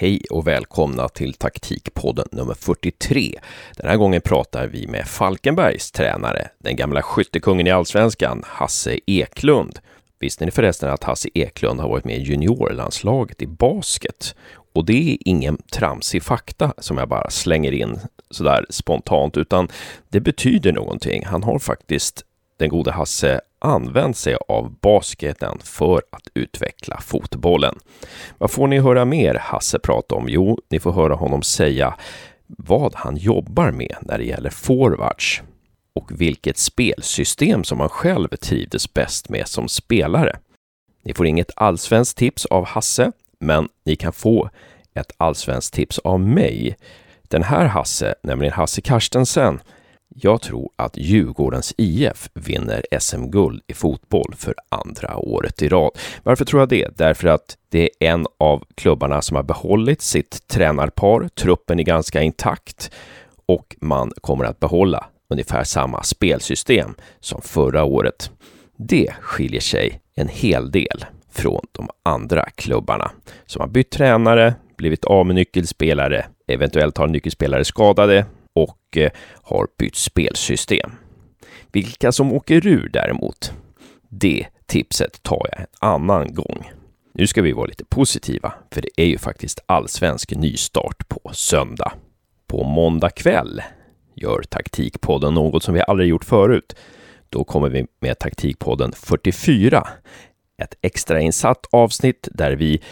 Hej och välkomna till taktikpodden nummer 43. Den här gången pratar vi med Falkenbergs tränare, den gamla skyttekungen i allsvenskan, Hasse Eklund. Visste ni förresten att Hasse Eklund har varit med i juniorlandslaget i basket? Och det är ingen tramsig fakta som jag bara slänger in sådär spontant, utan det betyder någonting. Han har faktiskt, den gode Hasse, använt sig av basketen för att utveckla fotbollen. Vad får ni höra mer Hasse prata om? Jo, ni får höra honom säga vad han jobbar med när det gäller forwards och vilket spelsystem som han själv trivdes bäst med som spelare. Ni får inget allsvenskt tips av Hasse, men ni kan få ett allsvenskt tips av mig. Den här Hasse, nämligen Hasse Karstensen, jag tror att Djurgårdens IF vinner SM-guld i fotboll för andra året i rad. Varför tror jag det? Därför att det är en av klubbarna som har behållit sitt tränarpar. Truppen är ganska intakt och man kommer att behålla ungefär samma spelsystem som förra året. Det skiljer sig en hel del från de andra klubbarna som har bytt tränare, blivit av med nyckelspelare, eventuellt har nyckelspelare skadade och eh, har bytt spelsystem. Vilka som åker ur däremot, det tipset tar jag en annan gång. Nu ska vi vara lite positiva, för det är ju faktiskt allsvensk nystart på söndag. På måndag kväll gör Taktikpodden något som vi aldrig gjort förut. Då kommer vi med Taktikpodden 44, ett extrainsatt avsnitt där vi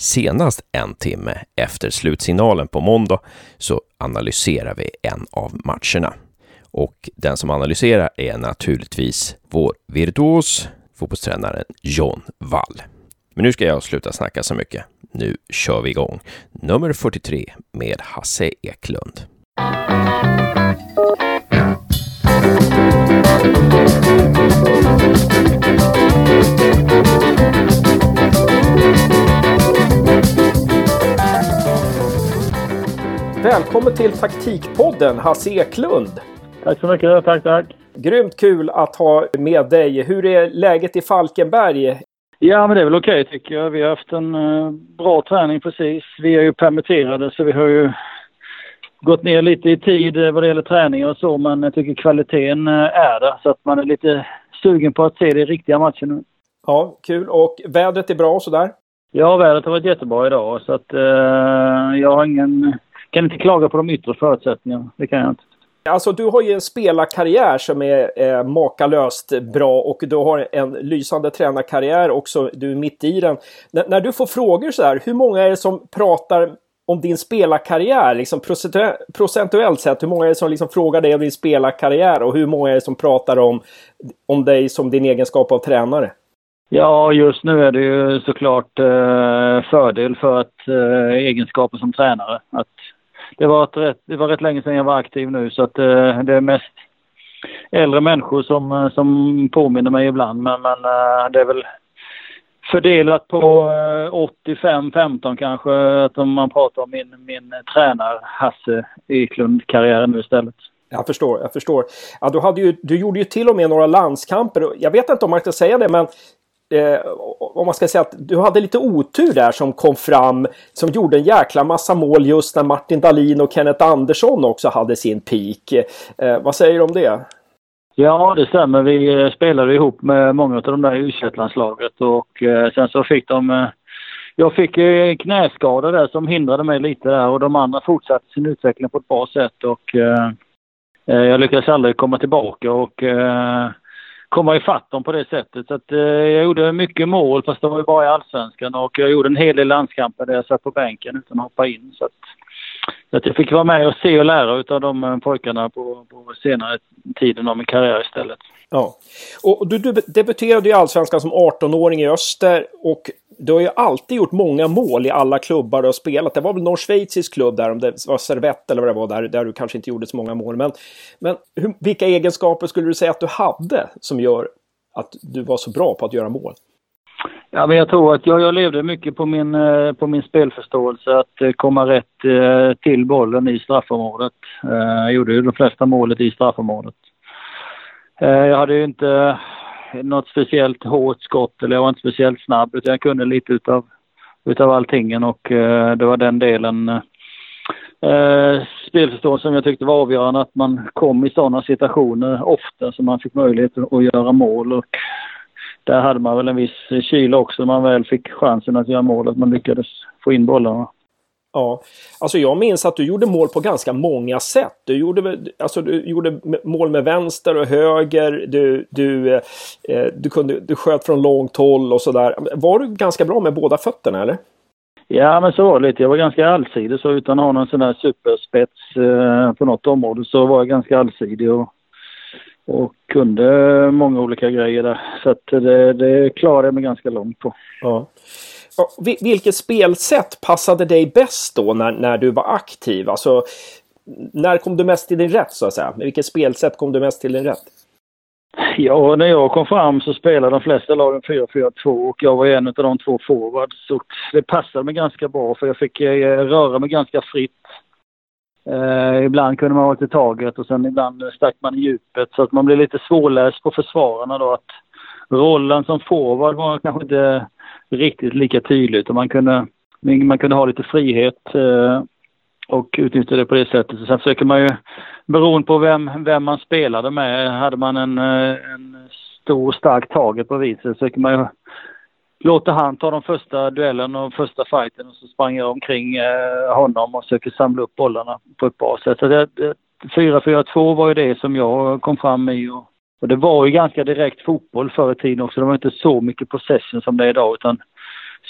senast en timme efter slutsignalen på måndag så analyserar vi en av matcherna. Och den som analyserar är naturligtvis vår virtuos, fotbollstränaren John Wall. Men nu ska jag sluta snacka så mycket. Nu kör vi igång. Nummer 43 med Hasse Eklund. Välkommen till Taktikpodden, Hasse Eklund. Tack så mycket. Tack, tack. Grymt kul att ha med dig. Hur är läget i Falkenberg? Ja, men det är väl okej okay, tycker jag. Vi har haft en uh, bra träning precis. Vi är ju permitterade så vi har ju gått ner lite i tid uh, vad det gäller träning och så, men jag tycker kvaliteten uh, är där så att man är lite sugen på att se det i riktiga matcher nu. Ja, kul. Och vädret är bra och sådär? Ja, vädret har varit jättebra idag så att jag har ingen kan inte klaga på de yttre förutsättningarna. Det kan jag inte. Alltså du har ju en spelarkarriär som är eh, makalöst bra och du har en lysande tränarkarriär också. Du är mitt i den. N när du får frågor så här, hur många är det som pratar om din spelarkarriär, liksom procentuellt sett, hur många är det som liksom frågar dig om din spelarkarriär och hur många är det som pratar om, om dig som din egenskap av tränare? Ja, just nu är det ju såklart eh, fördel för att eh, egenskaper som tränare. Att det var, rätt, det var rätt länge sedan jag var aktiv nu så att eh, det är mest äldre människor som, eh, som påminner mig ibland. Men, men eh, det är väl fördelat på eh, 85-15 kanske, att om man pratar om min, min tränare Hasse Eklund-karriär nu istället. Jag förstår, jag förstår. Ja, du, hade ju, du gjorde ju till och med några landskamper. Jag vet inte om man ska säga det, men eh, om man ska säga att du hade lite otur där som kom fram, som gjorde en jäkla massa mål just när Martin Dahlin och Kenneth Andersson också hade sin peak. Eh, vad säger du om det? Ja, det stämmer. Vi eh, spelade ihop med många av de där i u landslaget och eh, sen så fick de eh, jag fick eh, en knäskada där som hindrade mig lite där och de andra fortsatte sin utveckling på ett bra sätt och eh, eh jag lyckades aldrig komma tillbaka och eh, komma ifatt dem på det sättet. Så att, eh, jag gjorde mycket mål fast det var ju bara i Allsvenskan och jag gjorde en hel del landskamper där jag satt på bänken utan att hoppa in. Så att, att jag fick vara med och se och lära av de eh, pojkarna på, på senare tiden av min karriär istället. Ja. Och du, du debuterade i Allsvenskan som 18-åring i Öster och du har ju alltid gjort många mål i alla klubbar du har spelat. Det var väl någon schweizisk klubb där, om det var Servette eller vad det var, där, där du kanske inte gjorde så många mål. Men, men hur, vilka egenskaper skulle du säga att du hade som gör att du var så bra på att göra mål? Ja, men jag tror att jag, jag levde mycket på min, eh, på min spelförståelse, att eh, komma rätt eh, till bollen i straffområdet. Jag gjorde ju de flesta målet i straffområdet. Jag hade ju inte något speciellt hårt skott eller jag var inte speciellt snabb utan jag kunde lite utav, utav alltingen och det var den delen eh, spelförståelse som jag tyckte var avgörande att man kom i sådana situationer ofta så man fick möjlighet att göra mål och där hade man väl en viss kyla också när man väl fick chansen att göra mål, att man lyckades få in bollarna. Ja, alltså jag minns att du gjorde mål på ganska många sätt. Du gjorde, alltså du gjorde mål med vänster och höger. Du, du, eh, du, kunde, du sköt från långt håll och sådär. Var du ganska bra med båda fötterna eller? Ja, men så var det lite. Jag var ganska allsidig så utan att ha någon sån där superspets eh, på något område så var jag ganska allsidig och, och kunde många olika grejer där. Så att det, det klarade jag mig ganska långt på. Ja. Vilket spelsätt passade dig bäst då när, när du var aktiv? Alltså, när kom du mest till din rätt så att säga? Med vilket spelsätt kom du mest till din rätt? Ja, när jag kom fram så spelade de flesta lagen 4-4-2 och jag var en av de två forwards. Så det passade mig ganska bra för jag fick eh, röra mig ganska fritt. Eh, ibland kunde man vara till taget och sen ibland stack man i djupet så att man blev lite svårläst på försvararna då att rollen som forward var kanske inte riktigt lika tydlig utan man kunde, man kunde ha lite frihet eh, och utnyttja det på det sättet. Sen försöker man ju, beroende på vem, vem man spelade med, hade man en, eh, en stor stark taget på viset så försöker man ju Låter han ta de första duellen och första fighten och så sprang jag omkring eh, honom och försöker samla upp bollarna på ett bra sätt. Så det, 4-4-2 eh, var ju det som jag kom fram i och, och, det var ju ganska direkt fotboll förr i tiden också. Det var inte så mycket possession som det är idag utan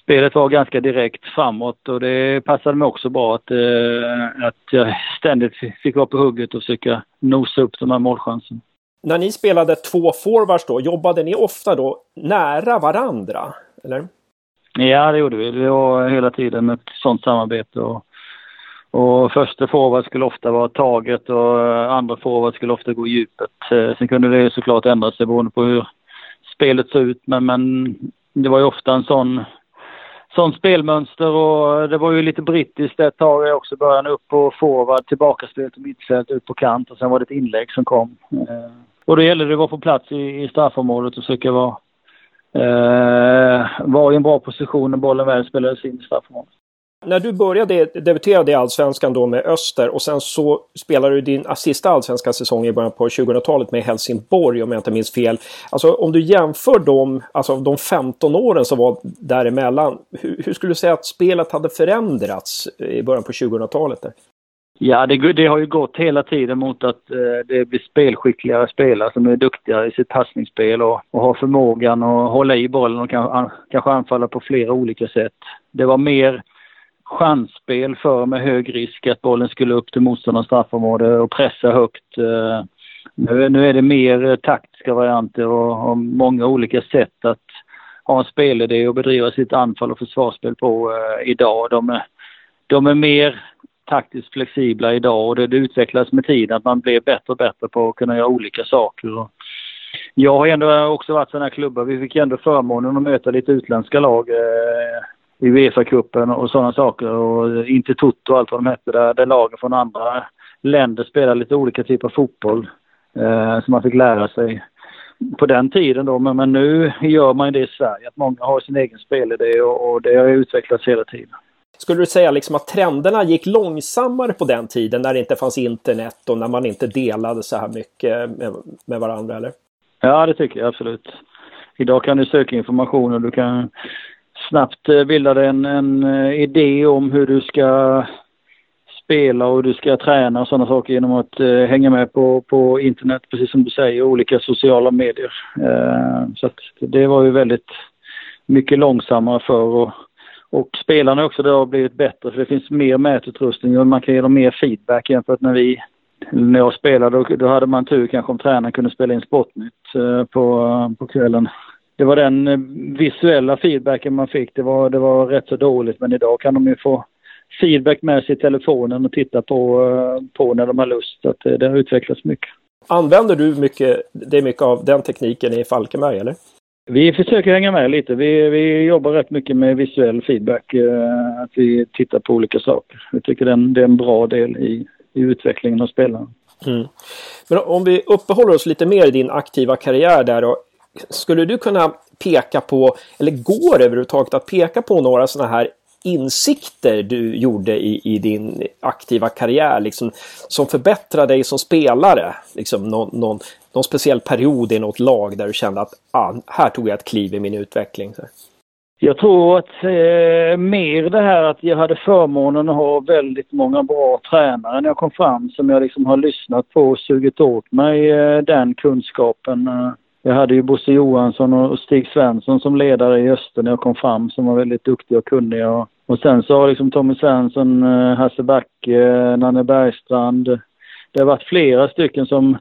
spelet var ganska direkt framåt och det passade mig också bra att, eh, att jag ständigt fick vara på hugget och försöka nosa upp de här målchanserna. När ni spelade två forwards då, jobbade ni ofta då nära varandra? Eller? Ja, det gjorde vi. Det var hela tiden ett sånt samarbete. Och, och första forward skulle ofta vara taget och andra forward skulle ofta gå i djupet. Eh, sen kunde det såklart ändra sig beroende på hur spelet såg ut. Men, men det var ju ofta en sån sånt spelmönster och det var ju lite brittiskt ett tag också. Början upp på forward, tillbakaspel till mittfält, ut på kant och sen var det ett inlägg som kom. Eh, och då gällde det att vara på plats i, i straffområdet och försöka vara, eh, var i en bra position när bollen väl spelades in i straffområdet. När du började debutera i Allsvenskan då med Öster och sen så spelade du din sista allsvenska säsong i början på 2000-talet med Helsingborg om jag inte minns fel. Alltså om du jämför de, alltså de 15 åren som var däremellan. Hur, hur skulle du säga att spelet hade förändrats i början på 2000-talet? Ja, det, det, har ju gått hela tiden mot att eh, det blir spelskickligare spelare som är duktigare i sitt passningsspel och, och har förmågan att hålla i bollen och kan, kanske anfalla på flera olika sätt. Det var mer chansspel för med hög risk att bollen skulle upp till motståndarens straffområde och pressa högt. Eh, nu, nu är det mer eh, taktiska varianter och, och många olika sätt att ha en spelidé och bedriva sitt anfall och försvarsspel på eh, idag. De de är mer taktiskt flexibla idag och det, det utvecklas med tiden att man blir bättre och bättre på att kunna göra olika saker. Jag har ändå också varit sådana här klubbar. Vi fick ändå förmånen att möta lite utländska lag eh, i Uefa-cupen och sådana saker. Och eh, inte Toto och allt vad de hette där, där lagen från andra länder spelade lite olika typer av fotboll. Eh, som man fick lära sig på den tiden då. Men, men nu gör man det i Sverige, att många har sin egen spelidé och, och det har utvecklats hela tiden. Skulle du säga liksom att trenderna gick långsammare på den tiden när det inte fanns internet och när man inte delade så här mycket med, med varandra eller? Ja, det tycker jag absolut. Idag kan du söka information och du kan snabbt eh, bilda dig en, en eh, idé om hur du ska spela och du ska träna och sådana saker genom att eh, hänga med på, på internet, precis som du säger, olika sociala medier. Eh, så att det var ju väldigt mycket långsammare förr. och, och spelarna också då har blivit bättre för det finns mer mätutrustning och man kan ge dem mer feedback jämfört när vi när jag spelade då, då hade man tur kanske om tränaren kunde spela in Sportnytt eh, på, på kvällen det var den eh, visuella feedbacken man fick. Det var, det var rätt så dåligt men idag kan de ju få feedback med sig i telefonen och titta på, eh, på när de har lust. Så det, det har utvecklats mycket. Använder du mycket, det mycket av den tekniken i Falkenberg eller? Vi försöker hänga med lite. Vi, vi jobbar rätt mycket med visuell feedback. Eh, att vi tittar på olika saker. Vi tycker det är en, det är en bra del i, i utvecklingen av spelarna. Mm. Men om vi uppehåller oss lite mer i din aktiva karriär där då. skulle du kunna peka på, eller går det överhuvudtaget att peka på några sådana här insikter du gjorde i, i din aktiva karriär liksom, som förbättrade dig som spelare? Liksom någon, någon, någon speciell period i något lag där du kände att ah, här tog jag ett kliv i min utveckling? Så. Jag tror att eh, mer det här att jag hade förmånen att ha väldigt många bra tränare när jag kom fram som jag liksom har lyssnat på och sugit åt mig eh, den kunskapen. Eh, jag hade ju Bosse Johansson och Stig Svensson som ledare i Öster när jag kom fram som var väldigt duktiga och kunniga. Och, och sen så har liksom Tommy Svensson, eh, Hasse Backe, eh, Nanne Bergstrand. Det har varit flera stycken som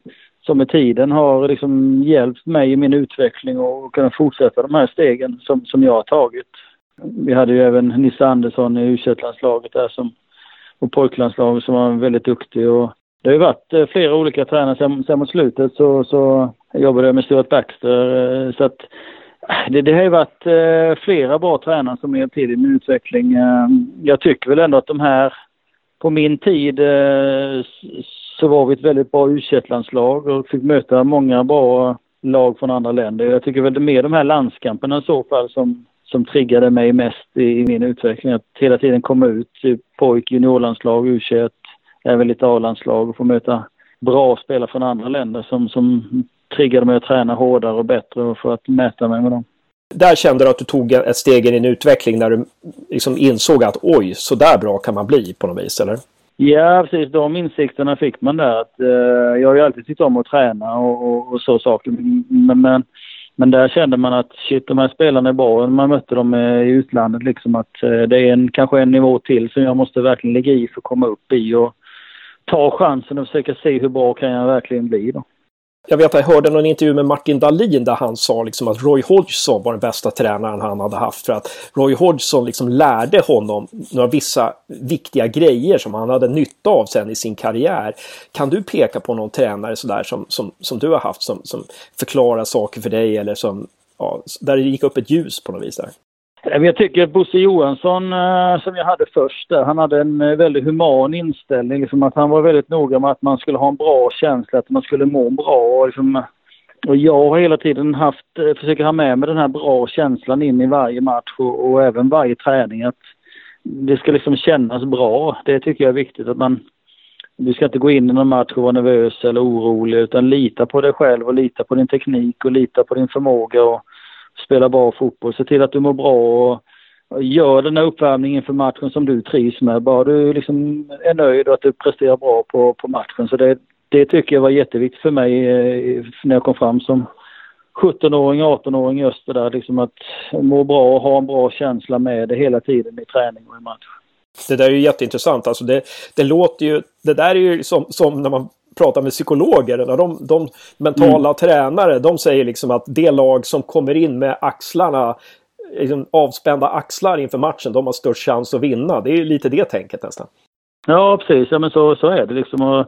som med tiden har liksom hjälpt mig i min utveckling och kunna fortsätta de här stegen som, som jag har tagit. Vi hade ju även Nisse Andersson i u landslaget där som, och pojklandslaget som var väldigt duktig. Och det har ju varit eh, flera olika tränare. Sen, sen mot slutet så, så jobbade jag med Stuart Baxter. Eh, så att eh, det, det har ju varit flera bra tränare som har hjälpt till i min utveckling. Jag tycker väl ändå att de här på min tid så var vi ett väldigt bra u landslag och fick möta många bra lag från andra länder. Jag tycker väl det är mer de här landskamperna i så fall som, som triggade mig mest i, i min utveckling. Att hela tiden komma ut typ pojk, juniorlandslag, u även lite A-landslag och få möta bra spelare från andra länder som, som triggade mig att träna hårdare och bättre för att mäta mig med dem. Där kände du att du tog ett steg i din utveckling när du liksom insåg att oj, så där bra kan man bli på något vis, eller? Ja, precis. De insikterna fick man där. Att, eh, jag har ju alltid tyckt om att träna och, och, och så saker. Men, men, men, där kände man att shit, de här spelarna är bra. Man mötte dem eh, i utlandet liksom att eh, det är en, kanske en nivå till som jag måste verkligen ligga i för att komma upp i och ta chansen och försöka se hur bra kan jag verkligen bli då. Jag vet att jag hörde någon intervju med Martin Dahlin där han sa liksom att Roy Hodgson var den bästa tränaren han hade haft. För att Roy Hodgson liksom lärde honom några vissa viktiga grejer som han hade nytta av sen i sin karriär. Kan du peka på någon tränare sådär som, som, som du har haft som, som förklarar saker för dig eller som, ja, där det gick upp ett ljus på något vis där? Eh, jag tycker att Bosse Johansson, eh, som jag hade först han hade en eh, väldigt human inställning. Liksom att han var väldigt noga med att man skulle ha en bra känsla, att man skulle må bra. Och, liksom, och jag har hela tiden haft, försöker ha med mig den här bra känslan in i varje match och, och även varje träning. Att det ska liksom kännas bra. Det tycker jag är viktigt. att man du ska inte gå in i någon match och vara nervös eller orolig utan lita på dig själv och lita på din teknik och lita på din förmåga. Och, spela bra fotboll. Se till att du mår bra och gör den här uppvärmningen för matchen som du trivs med. Bara du liksom är nöjd och att du presterar bra på, på matchen. Så det, det tycker jag var jätteviktigt för mig eh, när jag kom fram som 17-åring, 18-åring i Öster där. Liksom att må bra och ha en bra känsla med det hela tiden i träning och i match. Det där är ju jätteintressant. Alltså det, det låter ju... Det där är ju som, som när man pratar med psykologer, när de, de mentala mm. tränare, de säger liksom att det lag som kommer in med axlarna, liksom avspända axlar inför matchen, de har störst chans att vinna. Det är lite det tänket nästan. Ja, precis. Ja, men så, så är det liksom. Och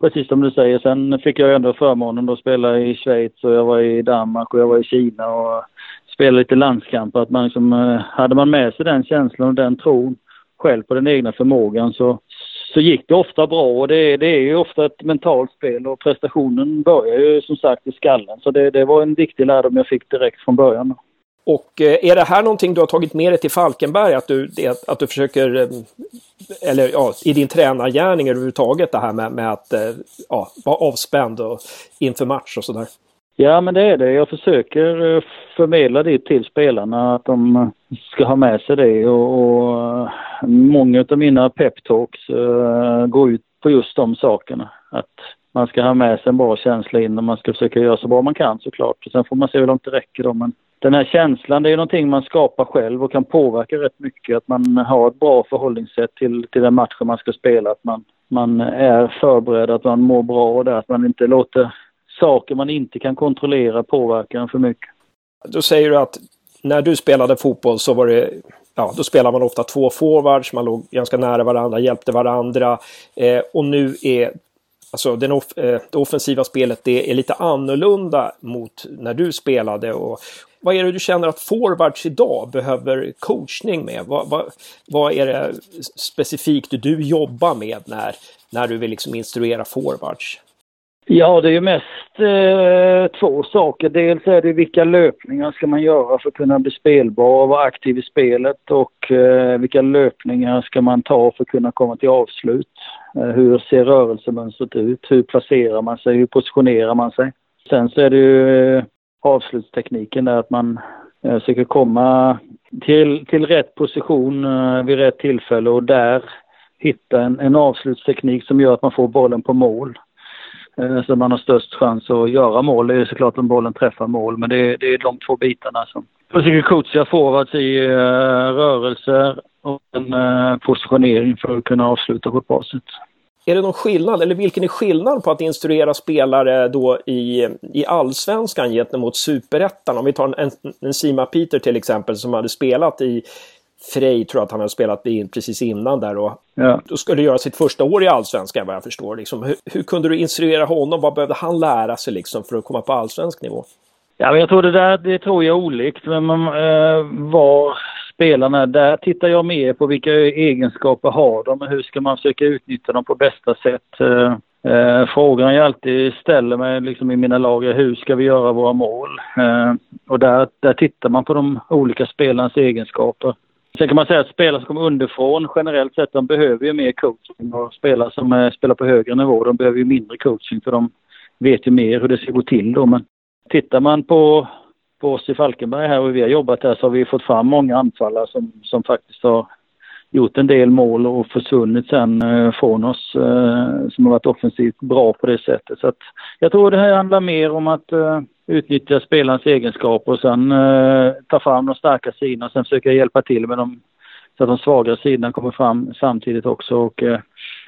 precis som du säger, sen fick jag ändå förmånen att spela i Schweiz och jag var i Danmark och jag var i Kina och spelade lite landskamper. Att man liksom, eh, hade man med sig den känslan och den tron själv på den egna förmågan så, så gick det ofta bra och det, det är ju ofta ett mentalt spel och prestationen börjar ju som sagt i skallen. Så det, det var en viktig lärdom jag fick direkt från början. Och eh, är det här någonting du har tagit med dig till Falkenberg? Att du, att du försöker, eh, eller ja, i din tränargärning överhuvudtaget, det här med, med att eh, ja, vara avspänd och inför match och sådär? Ja, men det är det. Jag försöker eh, förmedla det till spelarna, att de eh, ska ha med sig det. Och, och eh, många av mina peptalks uh, går ut på just de sakerna. Att man ska ha med sig en bra känsla in och man ska försöka göra så bra man kan såklart. Och sen får man se hur långt det räcker då. Men den här känslan, det är någonting man skapar själv och kan påverka rätt mycket. Att man har ett bra förhållningssätt till, till den matchen man ska spela. Att man, man är förberedd, att man mår bra och där. att man inte låter saker man inte kan kontrollera påverkar en för mycket. Då säger du att när du spelade fotboll så var det ja, då spelar man ofta två forwards, man låg ganska nära varandra, hjälpte varandra. Eh, och nu är alltså den off eh, det offensiva spelet det är lite annorlunda mot när du spelade. Och, vad är det du känner att forwards idag behöver coachning med? Vad, vad, vad är det specifikt du jobbar med när, när du vill liksom instruera forwards? Ja, det är ju mest eh, två saker. Dels är det vilka löpningar ska man göra för att kunna bli spelbar och vara aktiv i spelet och eh, vilka löpningar ska man ta för att kunna komma till avslut. Eh, hur ser rörelsemönstret ut? Hur placerar man sig? Hur positionerar man sig? Sen så är det ju eh, avslutstekniken där att man eh, försöker komma till, till rätt position eh, vid rätt tillfälle och där hitta en, en avslutsteknik som gör att man får bollen på mål. Eh, så man har störst chans att göra mål. Det är såklart om bollen träffar mål, men det är, det är de två bitarna som försöker coacha forwards i uh, rörelser och en uh, positionering för att kunna avsluta på ett bra sätt. Är det någon skillnad, eller vilken är skillnaden på att instruera spelare då i, i allsvenskan gentemot superettan? Om vi tar en, en Sima Peter till exempel som hade spelat i Frej tror jag att han hade spelat in precis innan där och ja. då skulle göra sitt första år i allsvenskan vad jag förstår. Liksom, hur, hur, kunde du instruera honom? Vad behövde han lära sig liksom för att komma på allsvensk nivå? Ja, men jag tror det där, det tror jag är olikt. Men man, eh, var spelarna, där tittar jag mer på vilka egenskaper har de och hur ska man försöka utnyttja dem på bästa sätt. Eh, Eh, frågan jag alltid ställer mig liksom i mina lag är hur ska vi göra våra mål? Eh, och där, där tittar man på de olika spelarnas egenskaper. Sen kan man säga att spelare som kommer underifrån generellt sett, de behöver ju mer coaching och spelare som eh, spelar på högre nivå, de behöver ju mindre coaching för de vet ju mer hur det ska gå till då. Men tittar man på, på oss i Falkenberg här och vi har jobbat här så har vi fått fram många anfallare som, som faktiskt har gjort en del mål och försvunnit sen eh, från oss eh, som har varit offensivt bra på det sättet. Så att jag tror det här handlar mer om att eh, utnyttja spelarens egenskaper och sen ta fram de starka sidorna och sen försöka hjälpa till med dem så att de svaga sidorna kommer fram samtidigt också. Och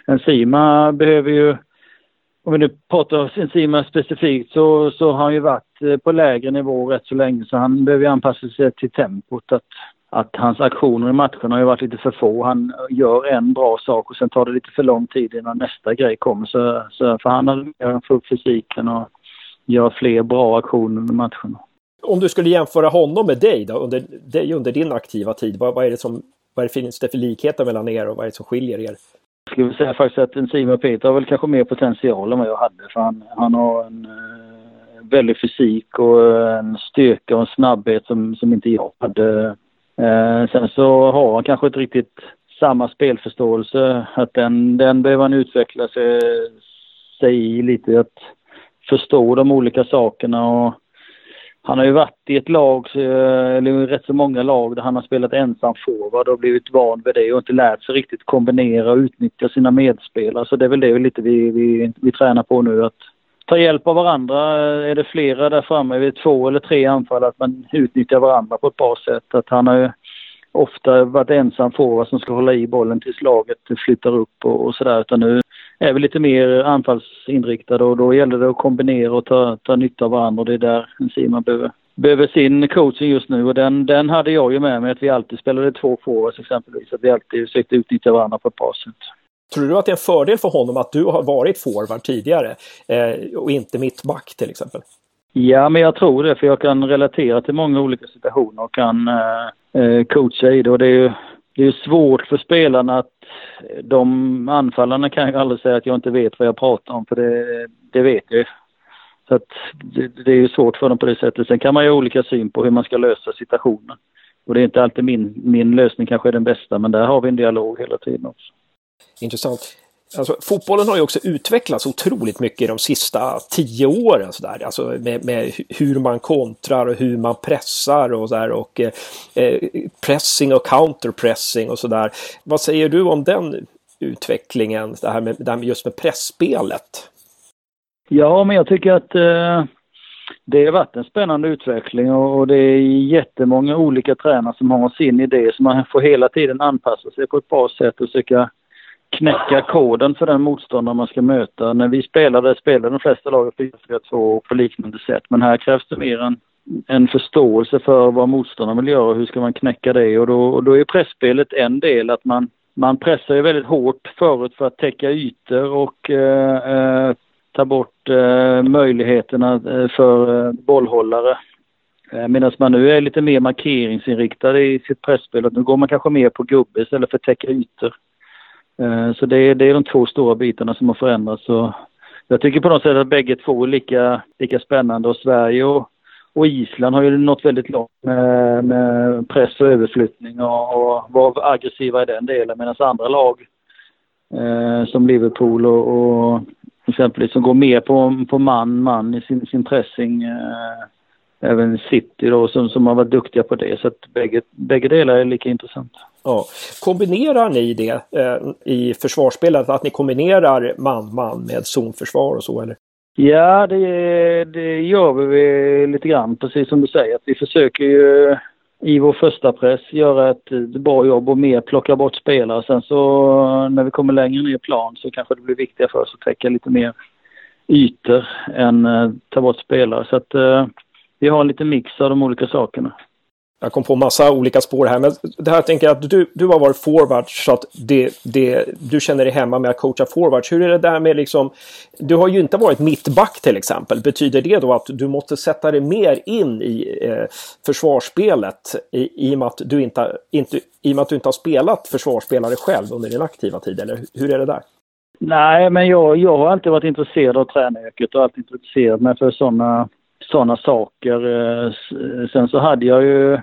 Enzima behöver ju, om vi nu pratar Enzima specifikt, så, så har han ju varit på lägre nivå rätt så länge så han behöver ju anpassa sig till tempot. Att, att hans aktioner i matchen har ju varit lite för få. Han gör en bra sak och sen tar det lite för lång tid innan nästa grej kommer. Så, så för han har få upp fysiken och göra fler bra aktioner under matcherna. Om du skulle jämföra honom med dig då, under, dig under din aktiva tid, vad, vad, är det som, vad är det, finns det för likheter mellan er och vad är det som skiljer er? Jag skulle säga faktiskt att Enzima Peter har väl kanske mer potential än vad jag hade för han, han har en eh, väldig fysik och en styrka och en snabbhet som, som inte jag hade. Eh, sen så har han kanske inte riktigt samma spelförståelse. Att den, den behöver han utveckla sig, sig i lite. Att förstå de olika sakerna och han har ju varit i ett lag, eller rätt så många lag där han har spelat ensam forward och blivit van vid det och inte lärt sig riktigt kombinera och utnyttja sina medspelare. Så det är väl det lite vi, vi, vi tränar på nu att ta hjälp av varandra. Eh, är det flera där framme, är vi två eller tre anfall, att man utnyttjar varandra på ett bra sätt. Att han har ju ofta varit ensam forward som ska hålla i bollen tills laget flyttar upp och, och sådär. Utan nu är vi lite mer anfallsinriktade och då gäller det att kombinera och ta, ta nytta av varandra och det är där Simon behöver, behöver sin coaching just nu och den, den hade jag ju med mig att vi alltid spelade två forwards exempelvis, att vi alltid försökte utnyttja varandra på ett bra sätt. Tror du att det är en fördel för honom att du har varit forward tidigare eh, och inte mittback till exempel? Ja, men jag tror det för jag kan relatera till många olika situationer och kan eh, eh coacha i det och det är ju det är svårt för spelarna att de anfallarna kan ju aldrig säga att jag inte vet vad jag pratar om för det, det vet jag ju. Så att det, det är ju svårt för dem på det sättet. Sen kan man ju ha olika syn på hur man ska lösa situationen. Och det är inte alltid min, min lösning kanske är den bästa men där har vi en dialog hela tiden också. Intressant. Alltså, fotbollen har ju också utvecklats otroligt mycket de sista tio åren. Så där. Alltså, med, med hur man kontrar och hur man pressar och, så där, och eh, eh, pressing och counterpressing och sådär. Vad säger du om den utvecklingen, det här med, det här med just med pressspelet? Ja, men jag tycker att eh, det har varit en spännande utveckling och det är jättemånga olika tränare som har sin idé så man får hela tiden anpassa sig på ett bra sätt och försöka knäcka koden för den motståndare man ska möta. När vi spelade, spelade de flesta lagen 4-4-2 på liknande sätt. Men här krävs det mer en, en förståelse för vad motståndaren vill göra och hur ska man knäcka det. Och då, och då är pressspelet en del, att man, man pressar ju väldigt hårt förut för att täcka ytor och eh, eh ta bort eh, möjligheterna eh, för eh, bollhållare. Eh, medan man nu är lite mer markeringsinriktad i sitt pressspel. Nu går man kanske mer på gubbe istället för att täcka ytor. Eh, så det är, det är de två stora bitarna som har förändrats. Så jag tycker på något sätt att bägge två är lika, lika spännande och Sverige och, och Island har ju nått väldigt långt med, med press och överflyttning och, och var aggressiva i den delen medan andra lag eh, som Liverpool och, och exempelvis som går mer på, på man, man i sin, sin pressing. Eh, även City då som, som har varit duktiga på det. Så att bägge, bägge delar är lika intressanta. Ja. Kombinerar ni det eh, i försvarsspelet? Att ni kombinerar man-man med zonförsvar och så eller? Ja, det, det gör vi lite grann, precis som du säger. Att vi försöker ju eh, i vår första press göra ett bra jobb och mer plocka bort spelare. Sen så när vi kommer längre ner i plan så kanske det blir viktigare för oss att täcka lite mer ytor än eh, ta bort spelare. Så att eh, vi har en liten mix av de olika sakerna. Jag kom på massa olika spår här, men det här tänker jag att du, du har varit forward så att det, det, du känner dig hemma med att coacha forwards. Hur är det där med liksom, du har ju inte varit mittback till exempel. Betyder det då att du måste sätta dig mer in i eh, försvarsspelet i, i, och med att du inte, inte, i och med att du inte har spelat försvarsspelare själv under din aktiva tid, eller hur är det där? Nej, men jag, jag har alltid varit intresserad av tränaryrket och alltid intresserat mig för sådana sådana saker. Eh, sen så hade jag ju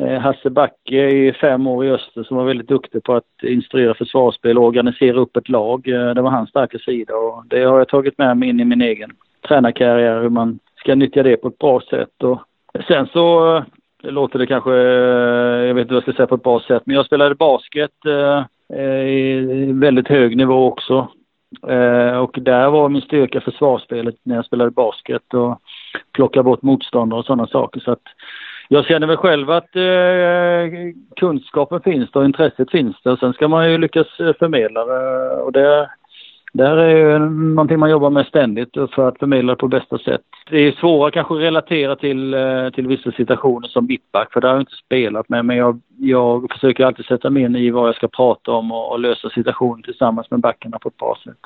eh, Hasse Backe i fem år i Öster som var väldigt duktig på att instruera försvarsspel och organisera upp ett lag. Eh, det var hans starka sida och det har jag tagit med mig in i min egen tränarkarriär, hur man ska nyttja det på ett bra sätt. Och sen så det låter det kanske, jag vet inte vad jag ska säga på ett bra sätt, men jag spelade basket i väldigt hög nivå också. Eh, och där var min styrka försvarsspelet när jag spelade basket. Och plocka bort motståndare och sådana saker. Så att jag känner väl själv att eh, kunskapen finns och intresset finns där. Sen ska man ju lyckas eh, förmedla det och det det här är ju någonting man jobbar med ständigt för att förmedla det på bästa sätt. Det är svårare kanske att relatera till, eh, till vissa situationer som mittback för det har jag inte spelat med men jag, jag försöker alltid sätta mig in i vad jag ska prata om och, och lösa situationen tillsammans med backarna på ett bra sätt.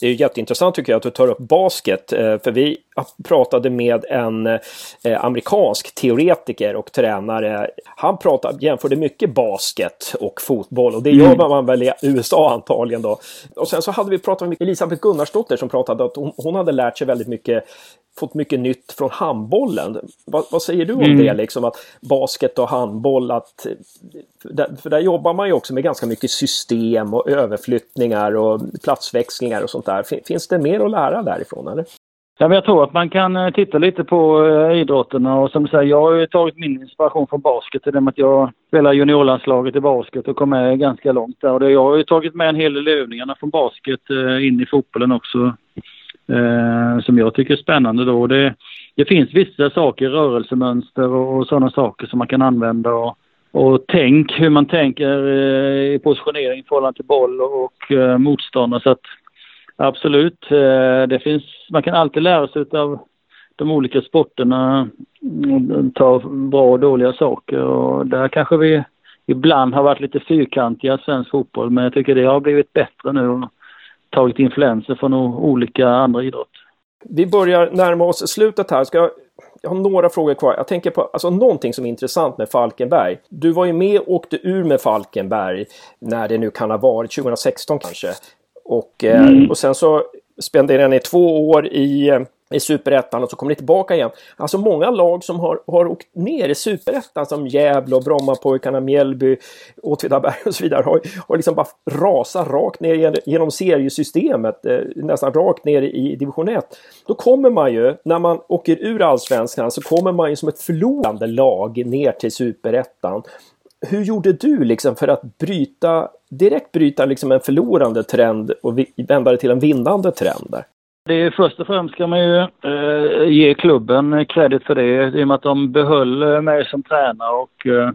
Det är jätteintressant tycker jag att du tar upp basket. Eh, för vi pratade med en eh, amerikansk teoretiker och tränare. Han pratade, jämförde mycket basket och fotboll och det gör mm. man väl i USA antagligen då. Och sen så hade vi pratat med Elisabeth Gunnarsdotter som pratade att hon, hon hade lärt sig väldigt mycket fått mycket nytt från handbollen. Vad, vad säger du om mm. det, liksom att basket och handboll, att, för där jobbar man ju också med ganska mycket system och överflyttningar och platsväxlingar och sånt där. Finns det mer att lära därifrån eller? Ja, men jag tror att man kan eh, titta lite på eh, idrotterna och som du säger, jag har ju tagit min inspiration från basket i det med att jag spelar juniorlandslaget i basket och kom med ganska långt där. Och jag har ju tagit med en hel del övningarna från basket eh, in i fotbollen också eh, som jag tycker är spännande då. Det, det finns vissa saker, rörelsemönster och, och sådana saker som man kan använda och, och tänk, hur man tänker eh, i positionering i förhållande till boll och, och eh, motståndare. Så att absolut, eh, det finns, man kan alltid lära sig av de olika sporterna och ta bra och dåliga saker och där kanske vi ibland har varit lite fyrkantiga svensk fotboll men jag tycker det har blivit bättre nu och tagit influenser från olika andra idrotter. Vi börjar närma oss slutet här. Ska jag, jag har några frågor kvar. Jag tänker på alltså, någonting som är intressant med Falkenberg. Du var ju med och åkte ur med Falkenberg när det nu kan ha varit, 2016 kanske. Och, eh, mm. och sen så spenderade ni två år i eh, i superettan och så kommer ni tillbaka igen. Alltså många lag som har, har åkt ner i superettan som Gävle och Brommapojkarna, Mjällby, Åtvidaberg och så vidare har, har liksom bara rasat rakt ner genom seriesystemet, eh, nästan rakt ner i division 1. Då kommer man ju, när man åker ur allsvenskan så kommer man ju som ett förlorande lag ner till superettan. Hur gjorde du liksom för att bryta, direkt bryta liksom en förlorande trend och vända det till en vinnande trend där? Det är först och främst ska man ju eh, ge klubben kredit för det i och med att de behöll eh, mig som tränare och eh,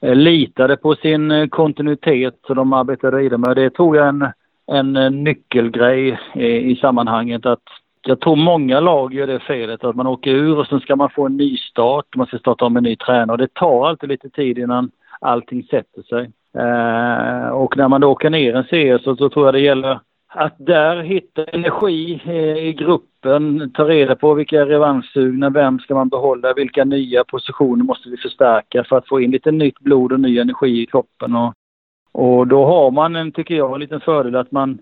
eh litade på sin eh, kontinuitet som de arbetade vidare med det. tror jag är en, en nyckelgrej i, i sammanhanget att jag tror många lag gör det felet att man åker ur och sen ska man få en ny start. Man ska starta om en ny tränare och det tar alltid lite tid innan allting sätter sig. Eh, och när man då åker ner en serie så, så tror jag det gäller att där hitta energi eh, i gruppen, ta reda på vilka är revanschsugna, vem ska man behålla, vilka nya positioner måste vi förstärka för att få in lite nytt blod och ny energi i kroppen. Och, och då har man en, tycker jag, en liten fördel att man,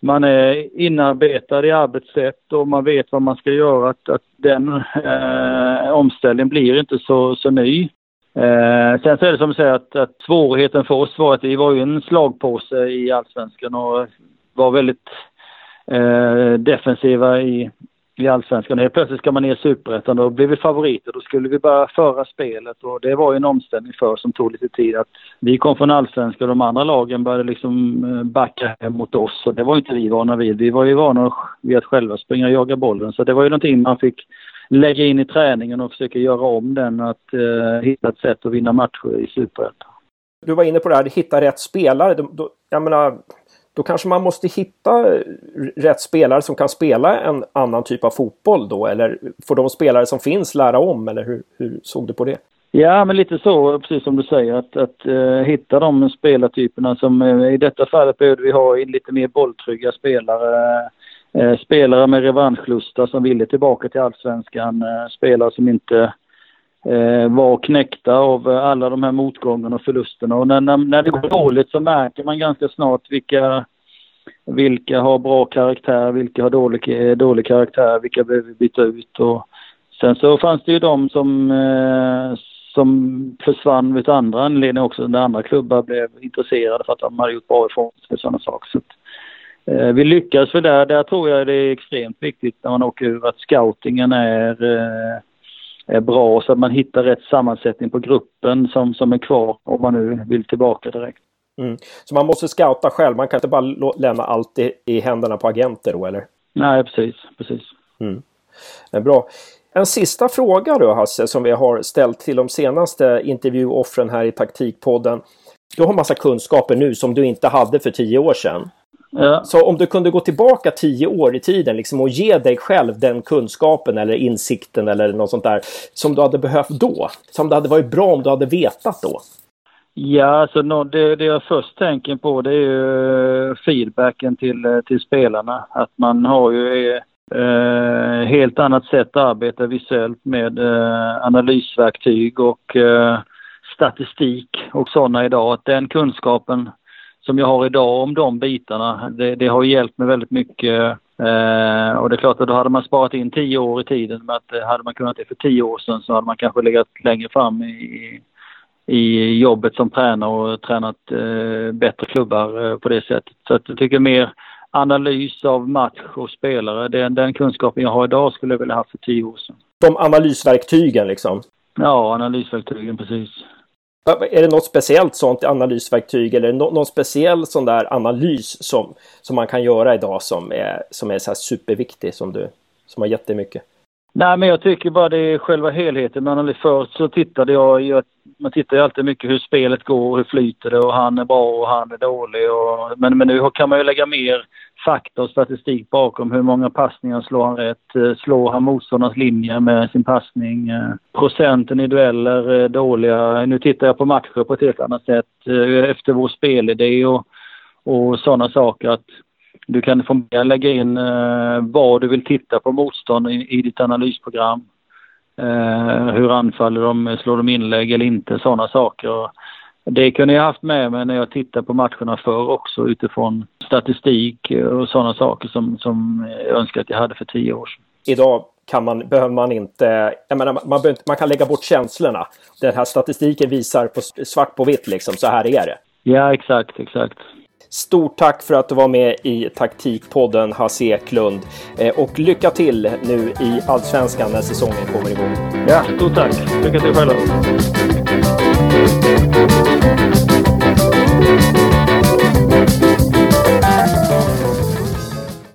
man är inarbetad i arbetssätt och man vet vad man ska göra. Att, att den eh, omställningen blir inte så, så ny. Eh, sen så är det som du säger att, att svårigheten för oss var att vi var ju en slagpåse i allsvenskan och var väldigt eh, defensiva i, i allsvenskan. Helt plötsligt ska man ner i superettan. Då blev vi favoriter. Då skulle vi börja föra spelet och det var ju en omställning för som tog lite tid. Att vi kom från allsvenskan och de andra lagen började liksom eh, backa hem mot oss och det var inte vi vana vid. Vi var ju vana vid att själva springa och jaga bollen så det var ju någonting man fick lägga in i träningen och försöka göra om den. Att uh, hitta ett sätt att vinna matcher i superettan. Du var inne på det här, hitta rätt spelare. Jag menar, då kanske man måste hitta rätt spelare som kan spela en annan typ av fotboll då? Eller får de spelare som finns lära om? Eller hur, hur såg du på det? Ja, men lite så, precis som du säger, att, att uh, hitta de spelartyperna som uh, i detta fallet behövde vi ha lite mer bolltrygga spelare. Eh, spelare med revanschlusta som ville tillbaka till allsvenskan. Eh, spelare som inte eh, var knäckta av eh, alla de här motgångarna och förlusterna. Och när, när, när det går dåligt så märker man ganska snart vilka, vilka har bra karaktär, vilka har dålig, dålig karaktär, vilka behöver byta ut. Och sen så fanns det ju de som, eh, som försvann av andra anledningar också, när andra klubbar blev intresserade för att de hade gjort bra ifrån sig och sådana saker. Så vi lyckas för där, där tror jag det är extremt viktigt när man åker ur att scoutingen är eh, är bra så att man hittar rätt sammansättning på gruppen som, som är kvar om man nu vill tillbaka direkt. Mm. Så man måste scouta själv, man kan inte bara lämna allt i, i händerna på agenter då eller? Nej, precis. precis. Mm. Bra. En sista fråga då Hasse som vi har ställt till de senaste intervjuoffren här i Taktikpodden. Du har massa kunskaper nu som du inte hade för tio år sedan. Ja. Så om du kunde gå tillbaka tio år i tiden liksom, och ge dig själv den kunskapen eller insikten eller något sånt där som du hade behövt då. Som det hade varit bra om du hade vetat då. Ja, alltså det, det jag först tänker på det är ju feedbacken till, till spelarna. Att man har ju eh, helt annat sätt att arbeta visuellt med eh, analysverktyg och eh, statistik och sådana idag. Att den kunskapen som jag har idag om de bitarna, det, det har hjälpt mig väldigt mycket. Eh, och det är klart att då hade man sparat in tio år i tiden. Men att eh, hade man kunnat det för tio år sedan så hade man kanske legat längre fram i, i jobbet som tränare och tränat eh, bättre klubbar eh, på det sättet. Så att jag tycker mer analys av match och spelare, den, den kunskapen jag har idag skulle jag vilja ha för tio år sedan. De analysverktygen liksom? Ja, analysverktygen precis. Är det något speciellt sånt analysverktyg eller någon speciell sån där analys som, som man kan göra idag som är, som är så här superviktig som du som har jättemycket? Nej, men jag tycker bara det är själva helheten Men analys. Så tittade jag, jag man tittar ju alltid mycket hur spelet går, hur flyter det och han är bra och han är dålig. Och, men, men nu kan man ju lägga mer fakta och statistik bakom. Hur många passningar slår han rätt? Eh, slår han motståndarnas linje med sin passning? Eh, procenten i dueller är dåliga. Nu tittar jag på matcher på ett helt annat sätt efter vår spelidé och, och sådana saker. att du kan få lägga in vad du vill titta på motstånd i, i ditt analysprogram. hur anfaller de? Slår de inlägg eller inte? Sådana saker. Det kunde jag haft med mig när jag tittar på matcherna förr också utifrån statistik och sådana saker som, som jag önskar att jag hade för tio år sedan. Idag kan man, behöver man inte, jag menar, man, behöver, man kan lägga bort känslorna. Den här statistiken visar på svart på vitt liksom, så här är det. Ja, exakt, exakt. Stort tack för att du var med i Taktikpodden Hasse Eklund. Eh, och lycka till nu i Allsvenskan när säsongen kommer igång. Ja, stort tack. Lycka till själva.